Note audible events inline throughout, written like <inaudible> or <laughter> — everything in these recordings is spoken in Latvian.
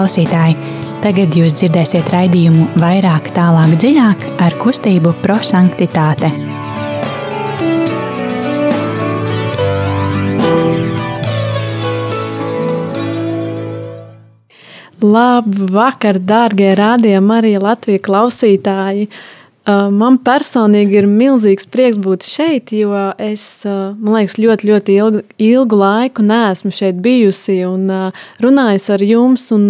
klausītāji! Tagad jūs dzirdēsiet raidījumu vairāk, tālāk, dziļāk ar kustību prosanktitāte. Labvakar, dārgie rādījumi, arī Latvijas klausītāji! Man personīgi ir milzīgs prieks būt šeit, jo es, man liekas, ļoti, ļoti ilgu, ilgu laiku neesmu šeit bijusi un runājusi ar jums un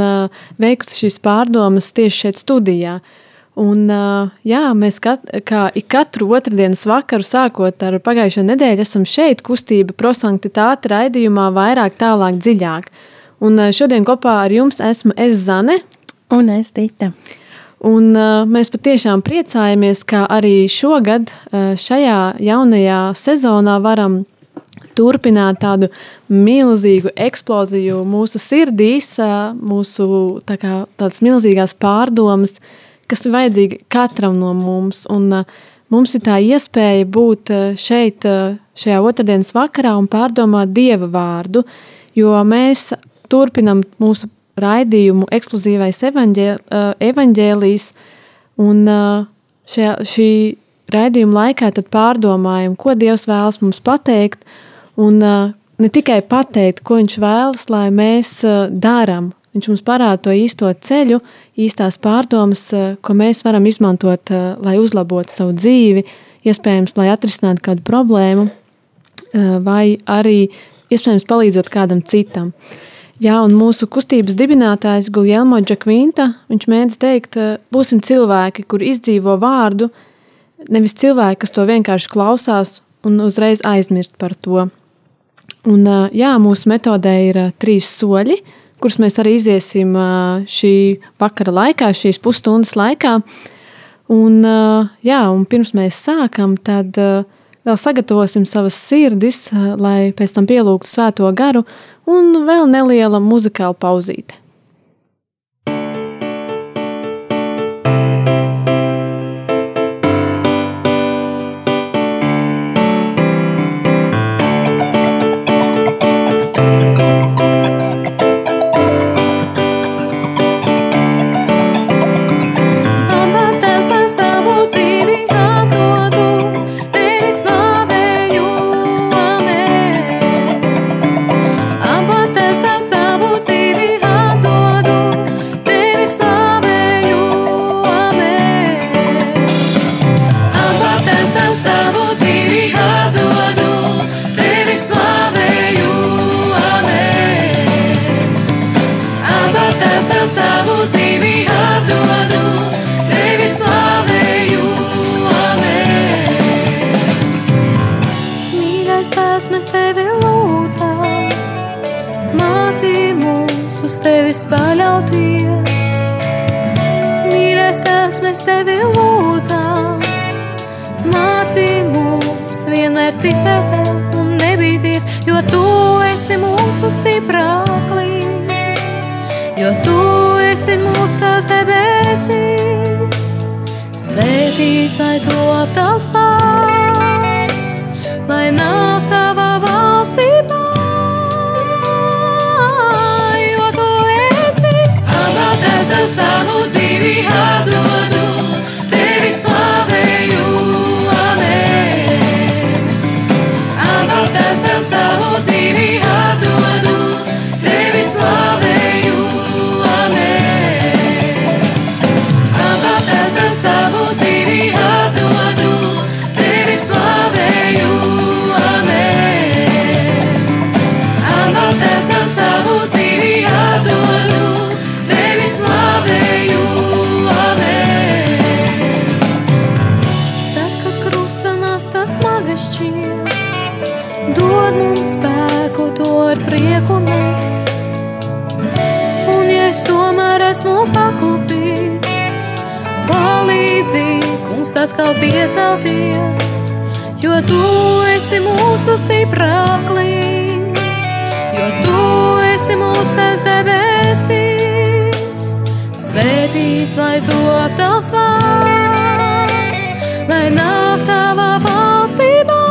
veikusi šīs pārdomas tieši šeit studijā. Un, jā, mēs kat, kā katru otrdienas vakaru, sākot ar pagājušo nedēļu, esam šeit kustība prosanktitāte raidījumā vairāk, tālāk, dziļāk. Un šodien kopā ar jums esmu es Zane. Un es Tita. Un, uh, mēs patiešām priecājamies, ka arī šogad, uh, šajā jaunajā sezonā, varam turpināt tādu milzīgu eksploziju mūsu sirdīs, uh, mūsu tā kā, tādas milzīgās pārdomas, kas ir vajadzīgi katram no mums. Un, uh, mums ir tā iespēja būt šeit, šajā otrdienas vakarā un pārdomāt Dieva vārdu, jo mēs turpinam mūsu raidījumu ekskluzīvais evaņģē, evaņģēlijs. Un šajā, šī raidījuma laikā pārdomājam, ko Dievs vēlas mums pateikt. Un ne tikai pateikt, ko Viņš vēlas, lai mēs darām. Viņš mums parāda to īsto ceļu, īstās pārdomas, ko mēs varam izmantot, lai uzlabotu savu dzīvi, iespējams, lai atrisinātu kādu problēmu, vai arī iespējams palīdzot kādam citam. Uh, Jā, un mūsu kustības dibinātājs Guljelmo Džakvinta, viņš mēdz teikt, būsim cilvēki, kur izdzīvo vārdu, nevis cilvēki, kas to vienkārši klausās un uzreiz aizmirst par to. Un, jā, mūsu metodē ir trīs soļi, kurus mēs arī iziesim šī vakara laikā, šīs pusstundas laikā. Un, jā, un pirms mēs sākam, tad vēl sagatavosim savas sirdis, lai pēc tam pielūgtu svēto garu un vēl neliela muzikāla pauzīte. mēs tevi lūdzam. Mācī mums uz tevis paļauties. Mīļais tās mēs tevi lūdzam. Mācī mums vienmēr ticēt un nebīties, jo tu esi mūsu stiprāklis, jo tu esi mūsu tās debesīs. Svētīts, lai to aptavs pārts, lai nāk. visu savu dzīvi. Ar. Atkal piecelties, jo tu esi mūsu stiprāklīns, jo tu esi mūsu tas debesīs. Svētīts, lai top tavs vārds, lai nāk tavā valstībā,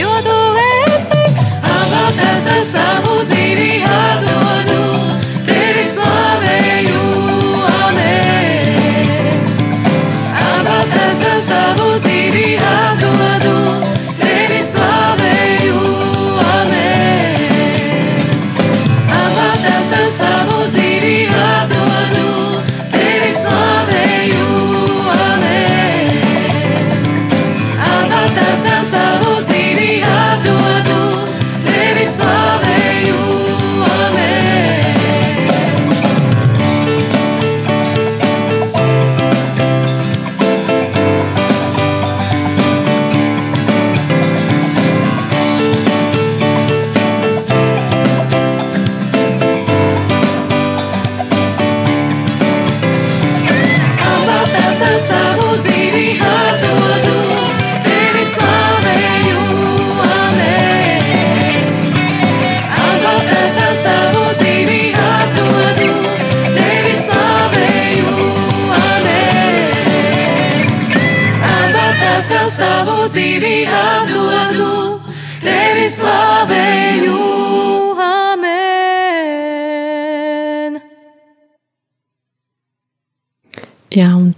jo tu esi apgādājis savu dzīvi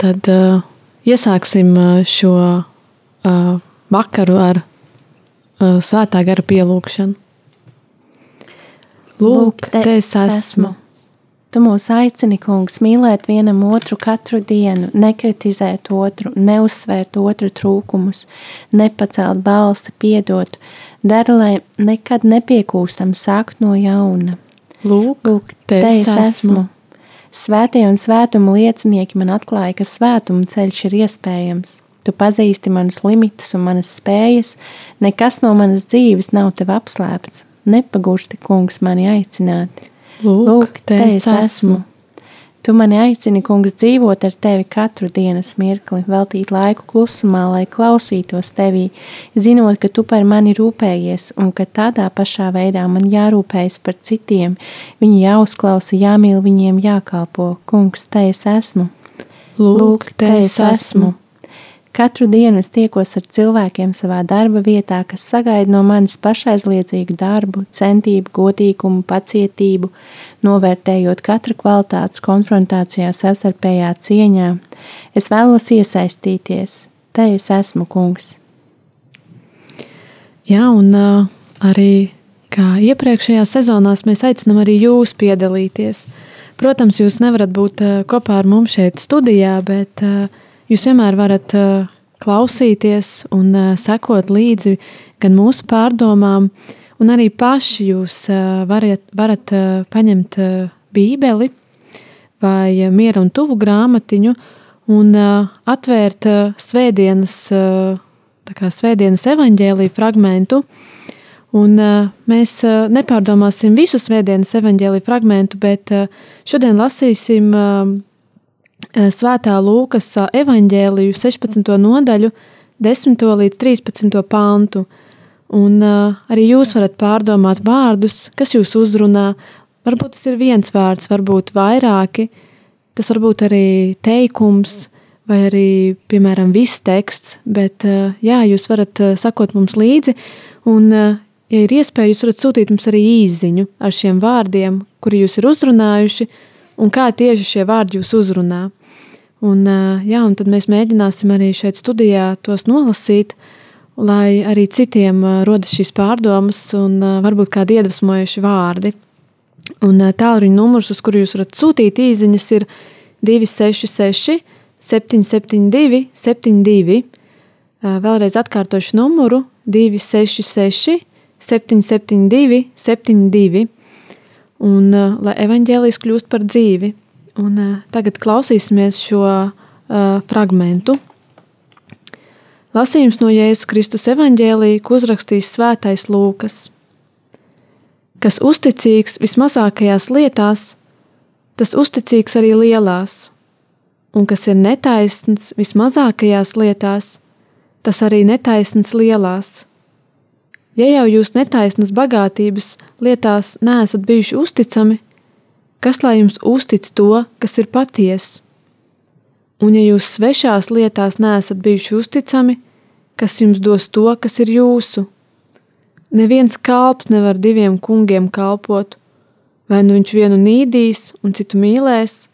tad uh, iesāksim uh, šo uh, vakaru ar uh, svētā gara pielūgšanu. Lūk, te, te es esmu. Tu mūs aicini, kungs, mīlēt vienam otru katru dienu, nekritizēt otru, neuzsvērt otru trūkumus, nepacelt balsi, piedot, dara, lai nekad nepiekūstam sākt no jauna. Lūk, Lūk te, te es esmu. Svētie un svētuma liecinieki man atklāja, ka svētuma ceļš ir iespējams. Tu pazīsti manus limitus un manas spējas, nekas no manas dzīves nav tev apslēpts. Nepagūsti, kungs, mani aicināt. Lūk, Lūk te, es esmu. Tu mani aicini, kungs, dzīvot ar tevi katru dienas mirkli, veltīt laiku klusumā, lai klausītos tevī, zinot, ka tu par mani rūpējies un ka tādā pašā veidā man jārūpējas par citiem. Viņi jāuzklausa, jāmīl, viņiem jākalpo. Kungs, te es esmu. Lūk, te es esmu. Katru dienu es tiekos ar cilvēkiem savā darba vietā, kas sagaida no manis pašaizliedzīgu darbu, centību, godīgumu, pacietību, novērtējot katra kvalitātes konfrontācijā savstarpējā cieņā. Es vēlos iesaistīties. Te es esmu kungs. Jā, un uh, arī kā iepriekšējā sezonās mēs aicinām arī jūs piedalīties. Protams, jūs nevarat būt uh, kopā ar mums šeit studijā, bet uh, Jūs vienmēr varat klausīties un sekot līdzi gan mūsu pārdomām, un arī paši jūs uh, varat, paņemt Bībeli vai miera un tuvu grāmatiņu un atvērt svētdienas, kā svētdienas evaņģēlīju fragmentu. Un, uh, mēs uh, nepārdomāsim visu svētdienas evaņģēlīju fragmentu, bet uh, šodien lasīsim uh, Svētā Lūkas evanģēliju 16. nodaļu, 10. līdz 13. pantu. Un uh, arī jūs varat pārdomāt vārdus, kas jūs uzrunā. Varbūt tas ir viens vārds, varbūt vairāki. Tas var būt arī teikums, vai arī, piemēram, viss teksts. Bet, uh, jā, jūs varat uh, sakot mums līdzi. Un, uh, ja ir iespēja, jūs varat sūtīt mums arī īziņu ar šiem vārdiem, kuri jūs ir uzrunājuši, un kā tieši šie vārdi jūs uzrunā. Un, jā, un tad mēs mēģināsim arī šeit studijā tos nolasīt, lai arī citiem rodas šīs pārdomas un varbūt kādi iedvesmojuši vārdi. Un tālruņa numurs, uz kuru jūs varat sūtīt īsiņas, ir 266, 772, 72. Vēlreiz atkārtošu numuru 266, 772, 72. Un lai evaņģēlijas kļūst par dzīvi. Un, uh, tagad klausīsimies šo uh, fragmentu. Lasījums no Jēzus Kristus evanģēlīja, ko uzrakstījis Svētais Lūkas. Kas uzticīgs vismazākajās lietās, tas uzticīgs arī lielās, un kas ir netaisns vismazākajās lietās, tas arī netaisns lielās. Ja jau jūs netaisnas bagātības lietās neesat bijuši uzticami, Kas lai jums uztic to, kas ir patiesa? Un ja jūs svešās lietās neesat bijuši uzticami, kas jums dos to, kas ir jūsu? Neviens kalps nevar diviem kungiem kalpot, vai nu viņš vienu nīdīs un citu mīlēs,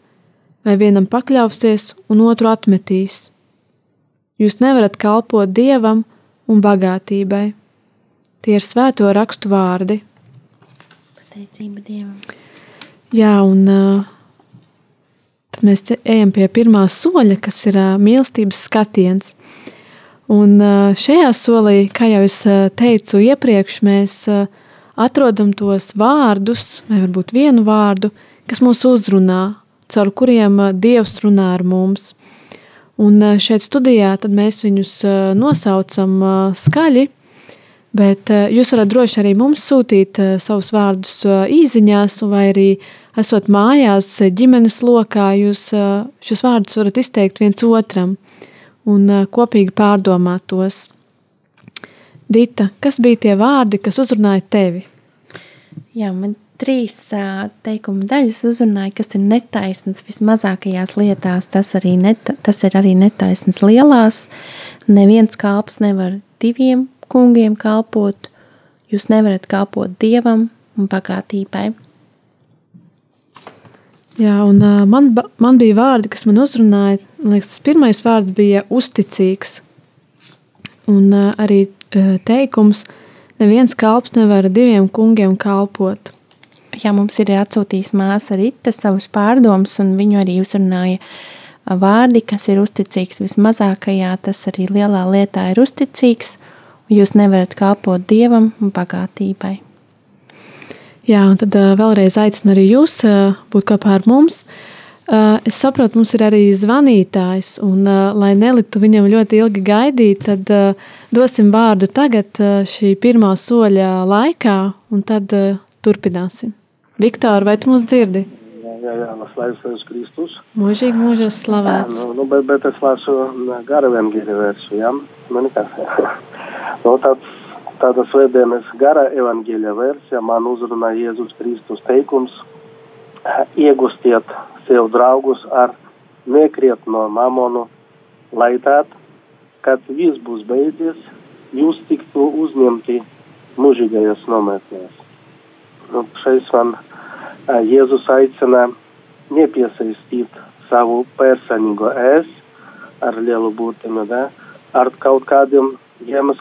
vai vienam pakļausies un otru atmetīs. Jūs nevarat kalpot dievam un bagātībai. Tie ir svēto rakstu vārdi. Pateicība dievam. Jā, un uh, tad mēs ejam pie pirmā soļa, kas ir uh, mīlestības skatiens. Un uh, šajā solī, kā jau es uh, teicu iepriekš, mēs uh, atrodam tos vārdus, vai varbūt vienu vārdu, kas mūs uzrunā, caur kuriem uh, Dievs runā ar mums. Un uh, šeit studijā mēs viņus uh, nosaucam uh, skaļi, bet uh, jūs varat droši arī mums sūtīt uh, savus vārdus uh, īsiņās, vai arī esot mājās, ģimenes lokā, jūs šos vārdus varat izteikt viens otram un kopīgi pārdomāt tos. Dita, kas bija tie vārdi, kas uzrunāja tevi? Jā, man trīs teikuma daļas uzrunāja, kas ir netaisns vismazākajās lietās. Tas, arī neta, tas ir arī netaisns lielās. Neviens kalps nevar diviem kungiem kalpot, jūs nevarat kalpot dievam un bagātībai. Jā, un uh, man, man bija vārdi, kas man uzrunāja. Man liekas, tas pirmais vārds bija uzticīgs. Un uh, arī uh, teikums, neviens kalps nevar diviem kungiem kalpot. Jā, mums ir atsūtījis māsa Rita savus pārdomus, un viņu arī uzrunāja vārdi, kas ir uzticīgs vismazākajā, tas arī lielā lietā ir uzticīgs, jūs nevarat kalpot dievam un bagātībai. Jā, un tad vēlreiz aicinu arī jūs būt kopā ar mums. Es saprotu, mums ir arī zvanītājs, un, lai neliktu viņam ļoti ilgi gaidīt, tad dosim vārdu tagad šī pirmā soļa laikā, un tad turpināsim. Viktor, vai tu mūs dzirdi? Jā, jā, jā slavēts Kristus. Mūžīgi mūžos slavēts. Jā, nu, nu, bet, bet es lasu gara evangēļa versiju, jā? Nu, nekas. <laughs> nu, tāds Tāda svētdienas gara evaņģēļa versija man uzrunā Jēzus Kristus teikums iegustiet sev draugus ar nekrietno mamonu, lai tad, kad viss būs beidzies, jūs tiktu uzņemti mūžīgajās nometnēs. Nu, šeit man Jēzus aicina nepiesaistīt savu personīgo es ar lielu būtību, ar kaut kādiem ģemas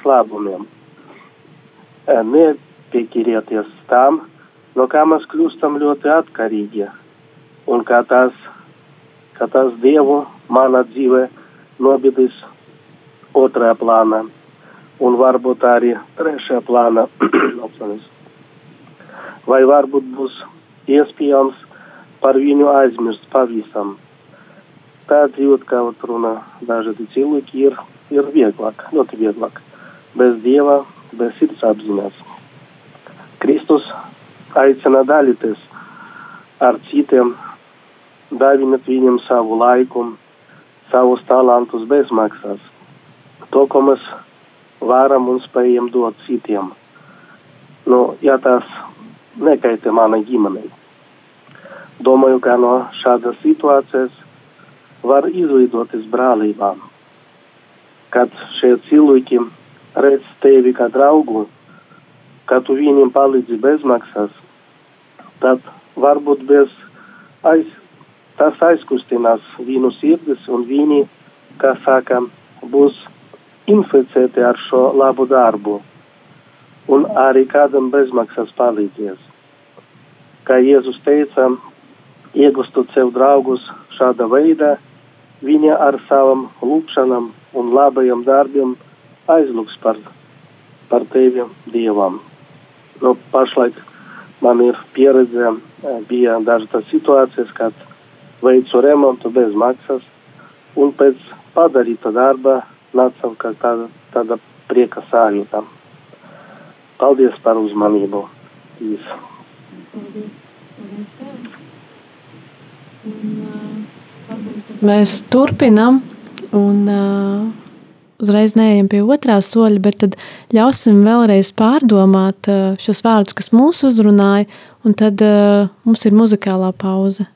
labumiem nepiekirieties tam, no kā mēs kļūstam ļoti atkarīgi, un kā tas, kā tas Dievu mana dzīve nobidis otrajā plānā, un varbūt arī trešajā plānā. Vai varbūt būs iespējams par viņu aizmirst pavisam. Tā dzīvot, kā runā dažādi cilvēki, ir, ir vieglāk, ļoti vieglāk. Bez Dieva bez sirds apziņas. Kristus aicina dalīties ar citiem, dāvinot viņiem savu laiku, savus talantus bez maksas. To, ko mēs varam un spējam dot citiem. Nu, ja tas nekaitē manai ģimenei. Domāju, ka no šādas situācijas var izveidoties brālībām, kad šie cilvēki redz tevi kā draugu, ka tu viņiem palīdzi bezmaksas, tad varbūt bez aiz, tas aizkustinās viņu sirdis un viņi, kā saka, būs inficēti ar šo labu darbu un arī kādam bezmaksas palīdzies. Kā Jēzus teica, iegustot sev draugus šāda veida, viņa ar savam lūkšanam un labajiem darbiem aizlūgs par, par tevi Dievam. Nu, pašlaik man ir pieredze, e, bija dažas situācijas, kad veicu remontu bez maksas, un pēc padarīta darba nāca kā tāda, tāda prieka sajūta. Paldies par uzmanību. Paldies. Paldies tev. Un, uh, mēs turpinām un uh, uzreiz neejam pie otrā soļa, bet tad ļausim vēlreiz pārdomāt uh, šos vārdus, kas mūs uzrunāja, un tad uh, mums ir muzikālā pauze.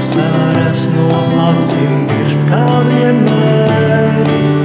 asaras no acīm mirst kā vienmēr.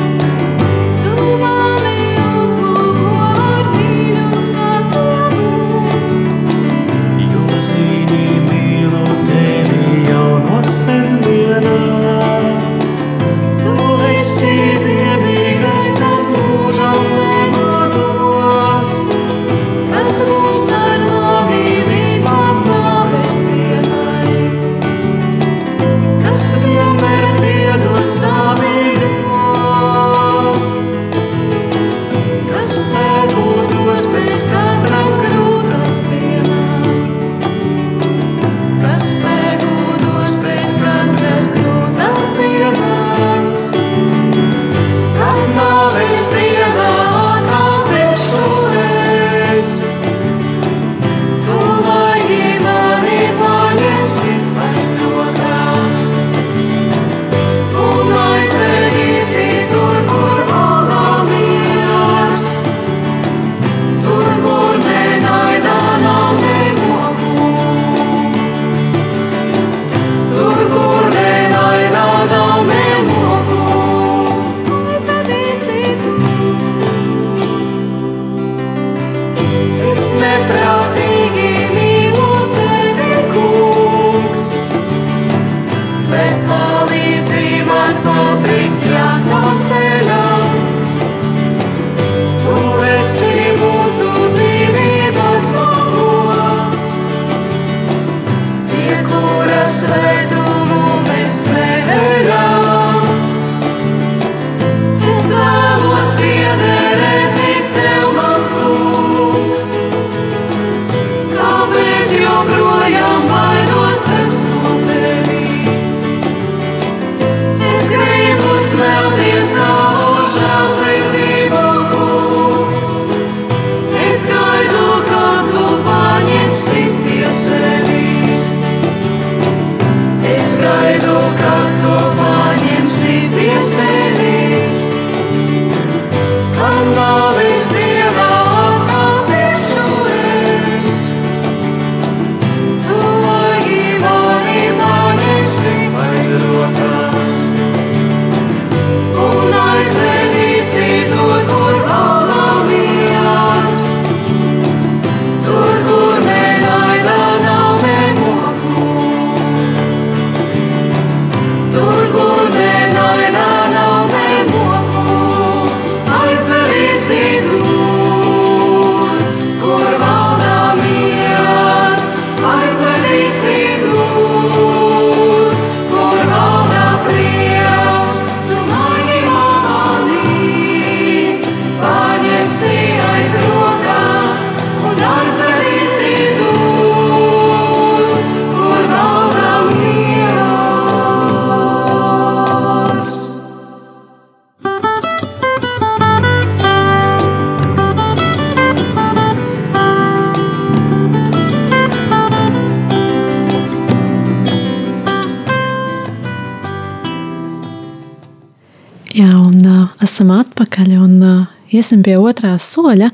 Esam atpakaļ un uh, iesim pie otrā soļa.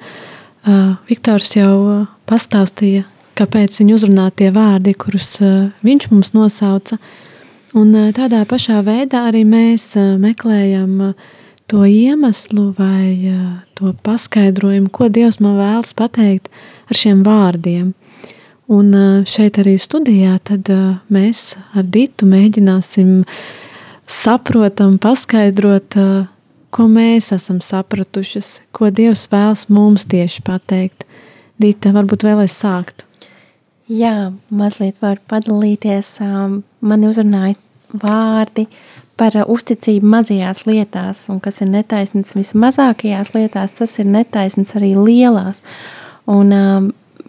Uh, Viktors jau uh, pastāstīja, kāpēc viņa uzrunā tie vārdi, kurus uh, viņš mums nosauca. Un uh, tādā pašā veidā arī mēs uh, meklējam uh, to iemeslu vai uh, to paskaidrojumu, ko Dievs man vēlas pateikt ar šiem vārdiem. Un uh, šeit arī studijā tad uh, mēs ar Ditu mēģināsim uh, saprotam, paskaidrot, ko mēs esam sapratušas, ko Dievs vēlas mums tieši pateikt. Dita, varbūt vēlēs sākt. Jā, mazliet var padalīties. Man uzrunāja vārdi par uzticību mazajās lietās, un kas ir netaisnīgs vismazākajās lietās, tas ir netaisnīgs arī lielās. Un,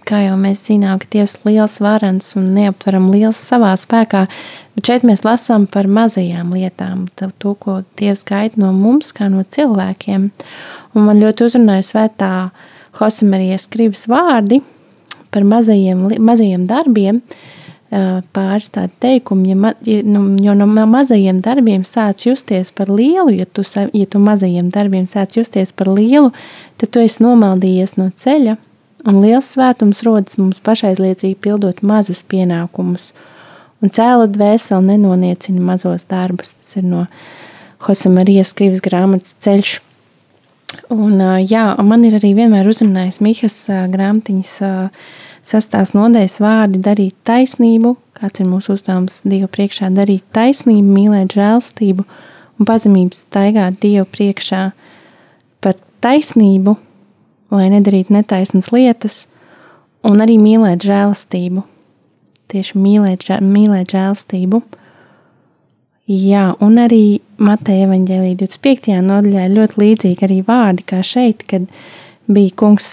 kā jau mēs zinām, ka Dievs ir liels varens un neaptveram liels savā spēkā, Bet šeit mēs lasām par mazajām lietām, to, ko Dievs gaida no mums, kā no cilvēkiem. Un man ļoti uzrunāja svētā Hosemarijas krivas vārdi par mazajiem, mazajiem darbiem, pāris tādi teikumi, ja, ma, ja, nu, jo no mazajiem darbiem sāc justies par lielu, ja tu, ja tu mazajiem darbiem sāc justies par lielu, tad tu esi nomaldījies no ceļa, un liels svētums rodas mums pašaizliedzīgi pildot mazus pienākumus – un cēla dvēseli nenoniecina mazos darbus. Tas ir no Hosamarijas Krīvas grāmatas ceļš. Un, jā, man ir arī vienmēr uzrunājis Mihas grāmatiņas sastās nodeļas vārdi darīt taisnību, kāds ir mūsu uzdevums Dievu priekšā darīt taisnību, mīlēt žēlstību un pazemību staigāt Dievu priekšā par taisnību, lai nedarītu netaisnas lietas, un arī mīlēt žēlastību tieši mīlēt, mīlēt žēlstību. Jā, un arī Mateja evaņģēlī 25. nodaļā ļoti līdzīgi arī vārdi, kā šeit, kad bija kungs,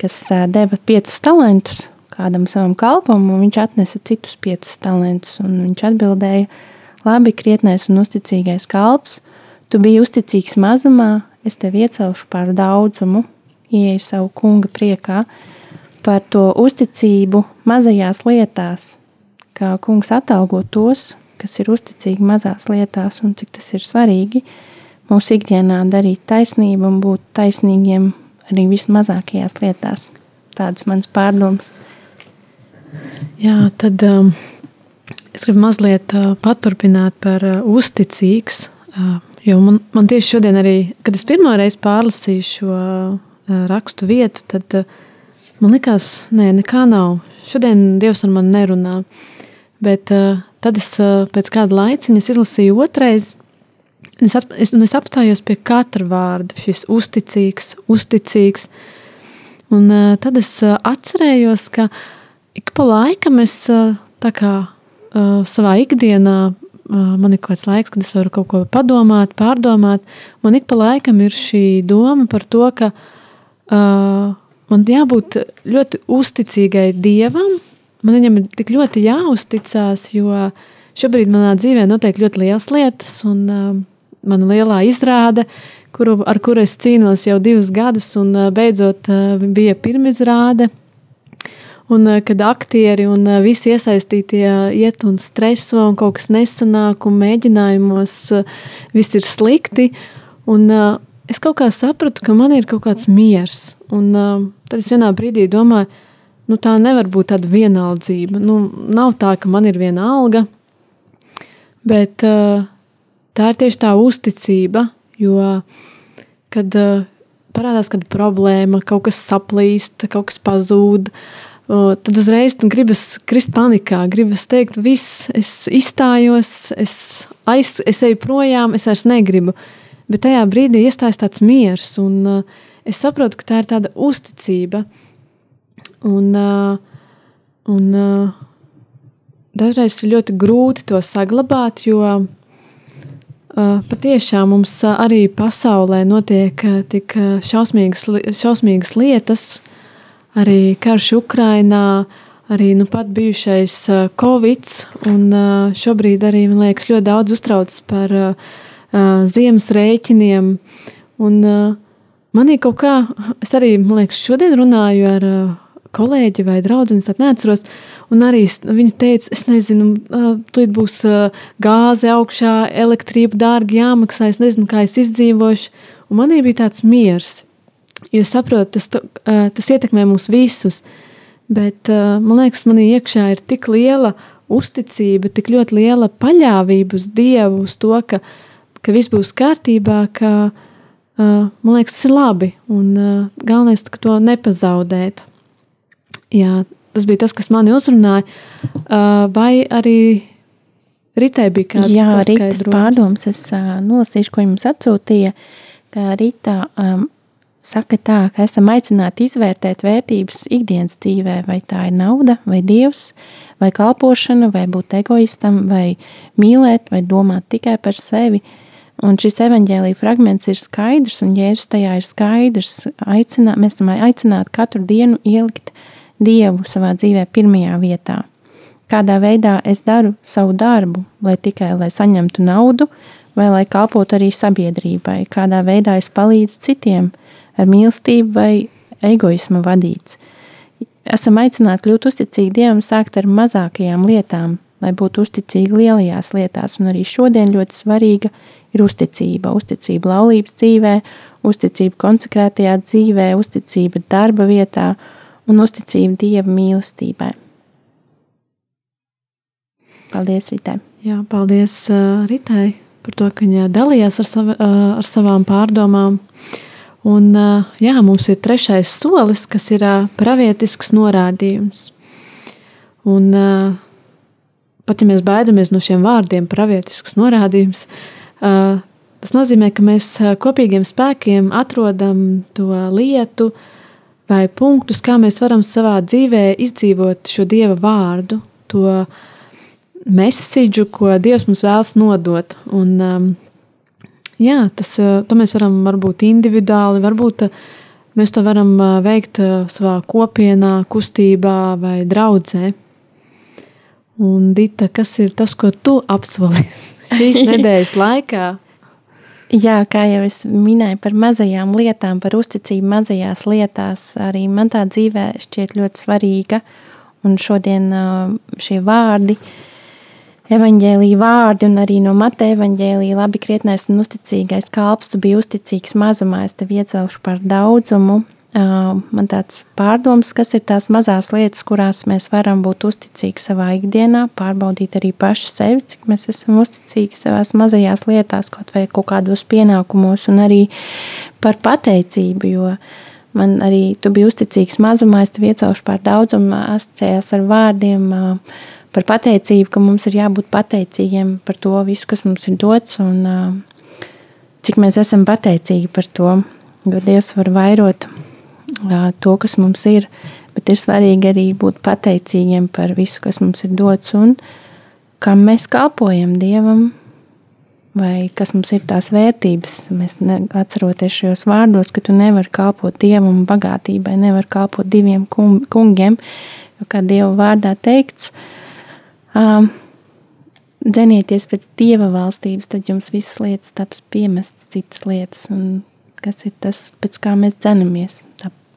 kas deva piecus talantus kādam savam kalpam, un viņš atnesa citus piecus talantus, un viņš atbildēja, labi, krietnais un uzticīgais kalps, tu biji uzticīgs mazumā, es tevi iecelšu par daudzumu, ieeju savu kunga priekā, par to uzticību mazajās lietās, kā kungs atalgo tos, kas ir uzticīgi mazās lietās, un cik tas ir svarīgi mūsu ikdienā darīt taisnību un būt taisnīgiem arī vismazākajās lietās. Tādas manas pārdomas. Jā, tad um, es gribu mazliet uh, paturpināt par uh, uzticīgs, uh, jo man, man tieši šodien arī, kad es pirmo reizi pārlasīju šo uh, rakstu vietu, tad Man liekas, nē, nekā nav. Šodien Dievs ar mani nerunā. Bet tad es pēc kāda laiciņa izlasīju otrais. Es, es, es apstājos pie katra vārda, šis uzticīgs, uzticīgs. Un tad es atcerējos, ka ik pa laikam es tā kā savā ikdienā man ir kaut kāds laiks, kad es varu kaut ko padomāt, pārdomāt. Man ik pa laikam ir šī doma par to, ka uh, man jābūt ļoti uzticīgai Dievam. Man viņam ir tik ļoti jāuzticas, jo šobrīd manā dzīvē notiek ļoti lielas lietas, un uh, mana lielā izrāde, kuru, ar kuru es cīnos jau divus gadus, un uh, beidzot uh, bija pirmizrāde. Un, uh, kad aktieri un uh, visi iesaistītie iet un streso, un kaut kas nesanāk, un mēģinājumos uh, viss ir slikti. Un, es kaut kā sapratu, ka man ir kaut kāds miers. Un uh, tad es vienā brīdī domāju, nu tā nevar būt tāda vienaldzība. Nu, nav tā, ka man ir viena alga, bet uh, tā ir tieši tā uzticība, jo kad uh, parādās kāda problēma, kaut kas saplīst, kaut kas pazūd. Uh, tad uzreiz gribas krist panikā, gribas teikt, viss, es izstājos, es, aiz, es eju projām, es vairs negribu. Uh, Bet tajā brīdī iestājas tāds miers, un uh, es saprotu, ka tā ir tāda uzticība. Un, uh, un uh, dažreiz ir ļoti grūti to saglabāt, jo uh, patiešām mums arī pasaulē notiek uh, tik šausmīgas, šausmīgas lietas, arī karš Ukrainā, arī nu pat bijušais uh, Covid, un uh, šobrīd arī, man liekas, ļoti daudz uztrauc par uh, uh, ziemas rēķiniem. Un, uh, manī kaut kā, es arī, man liekas, šodien runāju ar uh, kolēģi vai draugs, tad neatceros. Un arī viņa teica, es nezinu, tur būs gāze augšā, elektrība dārgi jāmaksā, es nezinu, kā es izdzīvošu. Un manī bija tāds miers, jo es saprotu, tas, tas ietekmē mūs visus. Bet man liekas, manī iekšā ir tik liela uzticība, tik ļoti liela paļāvība uz Dievu, uz to, ka, ka viss būs kārtībā, ka man liekas, tas ir labi. Un galvenais, ka to nepazaudēt jā, tas bija tas, kas mani uzrunāja. Uh, vai arī Ritai bija kāds Jā, Ritas pārdoms. Es uh, nolasīšu, ko jums atsūtīja. Ka Rita um, saka tā, ka esam aicināti izvērtēt vērtības ikdienas dzīvē, vai tā ir nauda, vai dievs, vai kalpošana, vai būt egoistam, vai mīlēt, vai domāt tikai par sevi. Un šis evanģēlīja fragments ir skaidrs, un jēzus tajā ir skaidrs. Aicinā, mēs esam aicināti katru dienu ielikt Dievu savā dzīvē pirmajā vietā. Kādā veidā es daru savu darbu, lai tikai lai saņemtu naudu, vai lai kalpotu arī sabiedrībai, kādā veidā es palīdzu citiem ar mīlestību vai egoismu vadīts. Esam aicināti kļūt uzticīgi Dievam, sākt ar mazākajām lietām, lai būtu uzticīgi lielajās lietās, un arī šodien ļoti svarīga ir uzticība. Uzticība laulības dzīvē, uzticība konsekrētajā dzīvē, uzticība darba vietā, un uzticību Dieva mīlestībai. Paldies, Ritai! Jā, paldies uh, Ritai par to, ka viņa dalījās ar, savi, uh, ar savām pārdomām. Un, uh, jā, mums ir trešais solis, kas ir uh, pravietisks norādījums. Un, uh, pat ja mēs baidamies no šiem vārdiem, pravietisks norādījums, uh, tas nozīmē, ka mēs kopīgiem spēkiem atrodam to lietu, vai punktus, kā mēs varam savā dzīvē izdzīvot šo Dieva vārdu, to mēsīdžu, ko Dievs mums vēlas nodot. Un, um, jā, tas, uh, to mēs varam varbūt individuāli, varbūt mēs to varam veikt savā kopienā, kustībā vai draudzē. Un, Dita, kas ir tas, ko tu apsolīsi <laughs> šīs <laughs> nedēļas laikā? Jā, kā jau es minēju par mazajām lietām, par uzticību mazajās lietās, arī man tā dzīvē šķiet ļoti svarīga. Un šodien šie vārdi, evaņģēlīja vārdi un arī no Mateja evaņģēlīja labi krietnais un uzticīgais kalps, tu biji uzticīgs mazumā, es tevi iecelšu par daudzumu man tāds pārdoms, kas ir tās mazās lietas, kurās mēs varam būt uzticīgi savā ikdienā, pārbaudīt arī paši sevi, cik mēs esam uzticīgi savās mazajās lietās, kaut vai kaut kādos pienākumos, un arī par pateicību, jo man arī tu biji uzticīgs mazumā, es tev iecelšu par daudzumu, asociējās ar vārdiem par pateicību, ka mums ir jābūt pateicīgiem par to visu, kas mums ir dots, un cik mēs esam pateicīgi par to, jo Dievs var vairot to, kas mums ir, bet ir svarīgi arī būt pateicīgiem par visu, kas mums ir dots un kam mēs kalpojam Dievam, vai kas mums ir tās vērtības. Mēs atceroties šajos vārdos, ka tu nevari kalpot Dievam bagātībai, nevari kalpot diviem kungiem, jo kā Dieva vārdā teikts, um, dzenieties pēc Dieva valstības, tad jums visas lietas taps piemestas citas lietas, un kas ir tas, pēc kā mēs dzenamies.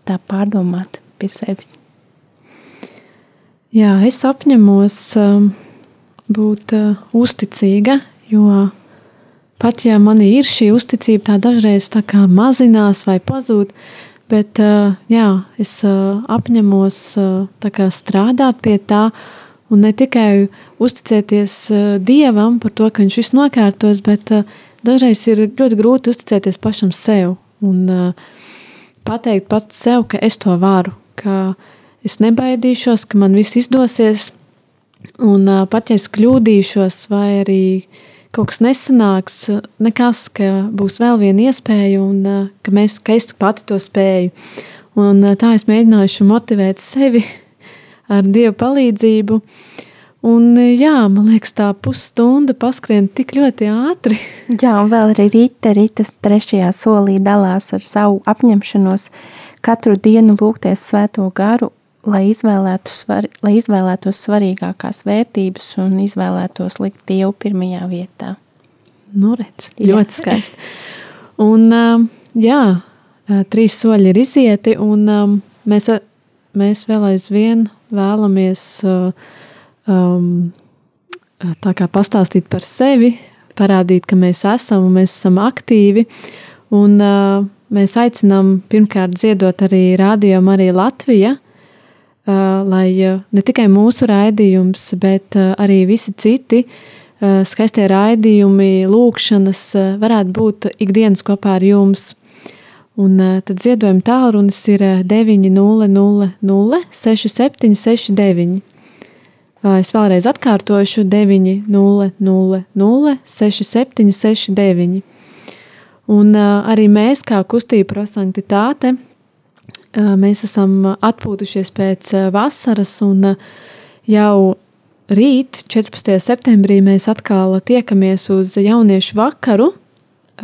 Tā pārdomāt pie sevis. Jā, es apņemos um, būt uh, uzticīga, jo pat ja man ir šī uzticība, tā dažreiz tā kā mazinās vai pazūd, bet uh, jā, es uh, apņemos kā, strādāt pie tā un ne tikai uzticēties Dievam par to, ka Viņš visu nokārtos, bet dažreiz ir ļoti grūti uzticēties pašam sev. Un, uh, pateikt pats sev, ka es to varu, ka es nebaidīšos, ka man viss izdosies. Un pat ja es kļūdīšos, vai arī kaut kas nesanāks, nekas, ka būs vēl viena iespēja, un ka, mēs, ka es pati to spēju. Un tā es mēģināšu motivēt sevi <laughs> ar Dieva palīdzību. Un, jā, man liekas, tā pusstunda paskrien tik ļoti ātri. <laughs> Jā, un vēl arī Rīta, Rītas trešajā solī dalās ar savu apņemšanos katru dienu lūgties svēto garu, lai, izvēlētu svar, lai izvēlētos svarīgākās vērtības un izvēlētos likt Dievu pirmajā vietā. Nu, redz, ļoti skaisti. Un, jā, trīs soļi ir izieti, un mēs mēs vēl aizvien vēlamies um, tā kā pastāstīt par sevi, parādīt, ka mēs esam un mēs esam aktīvi. Un, uh, mēs aicinām pirmkārt ziedot arī Rādio Marija Latvija, uh, lai uh, ne tikai mūsu raidījums, bet uh, arī visi citi uh, skaistie raidījumi, lūkšanas uh, varētu būt ikdienas kopā ar jums. Un uh, tad ziedojuma tālrunis ir 900 6769. Es vēlreiz atkārtošu 900 6769. Un arī mēs, kā kustība prosanktitāte, mēs esam atpūtušies pēc vasaras, un jau rīt, 14. septembrī, mēs atkal tiekamies uz jauniešu vakaru,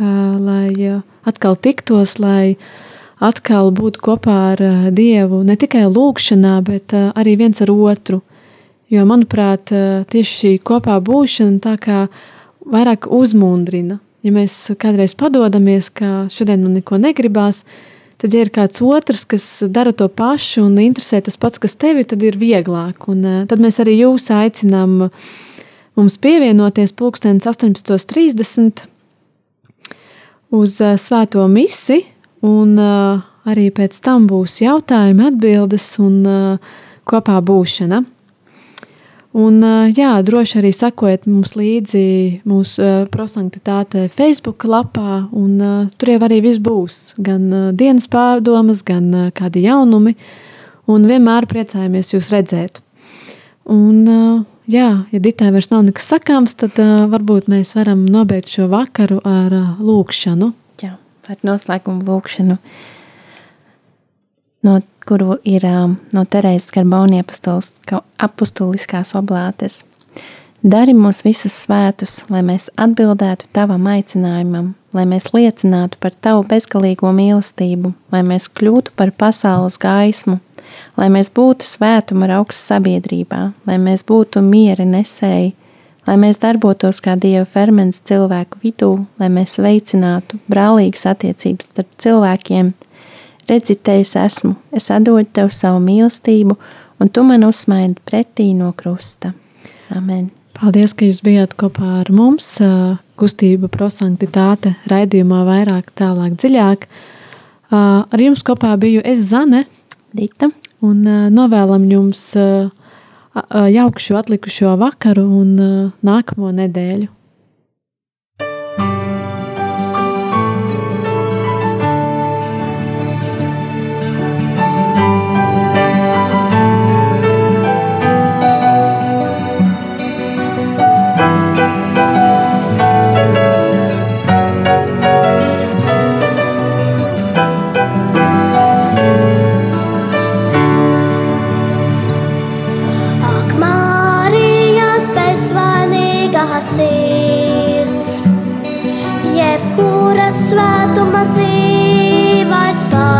lai atkal tiktos, lai atkal būtu kopā ar Dievu ne tikai lūgšanā, bet arī viens ar otru. Jo, manuprāt, tieši šī kopā būšana tā kā vairāk uzmundrina. Ja mēs kādreiz padodamies, ka šodien man neko negribās, tad, ja ir kāds otrs, kas dara to pašu un interesē tas pats, kas tevi, tad ir vieglāk. Un tad mēs arī jūs aicinām mums pievienoties pulkstenis 18.30 uz svēto misi, un arī pēc tam būs jautājumi, atbildes un kopā būšana. Un, jā, droši arī sekojiet mums līdzi mūsu uh, prosanktitāte Facebook lapā, un uh, tur jau arī viss būs. Gan dienas pārdomas, gan kādi jaunumi, un vienmēr priecājamies jūs redzēt. Un, jā, ja Ditai vairs nav nekas sakāms, tad varbūt mēs varam nobeigt šo vakaru ar lūkšanu. Jā, ar noslēgumu lūkšanu. No kuru ir no Terēzes Karbonija apustuliskās oblātes. Dari mūs visus svētus, lai mēs atbildētu tavam aicinājumam, lai mēs liecinātu par tavu bezgalīgo mīlestību, lai mēs kļūtu par pasaules gaismu, lai mēs būtu svētuma augstas sabiedrībā, lai mēs būtu miera nesēji, lai mēs darbotos kā dieva ferments cilvēku vidū, lai mēs veicinātu brālīgas attiecības starp cilvēkiem, redzi, te es esmu, es atdodu tev savu mīlestību, un tu man uzsmaidi pretī no krusta. Amen. Paldies, ka jūs bijāt kopā ar mums. Kustība prosanktitāte raidījumā vairāk, tālāk, dziļāk. Ar jums kopā biju es Zane. Dita. Un novēlam jums jaukšu atlikušo vakaru un nākamo nedēļu. mūra svētuma dzīvais pār.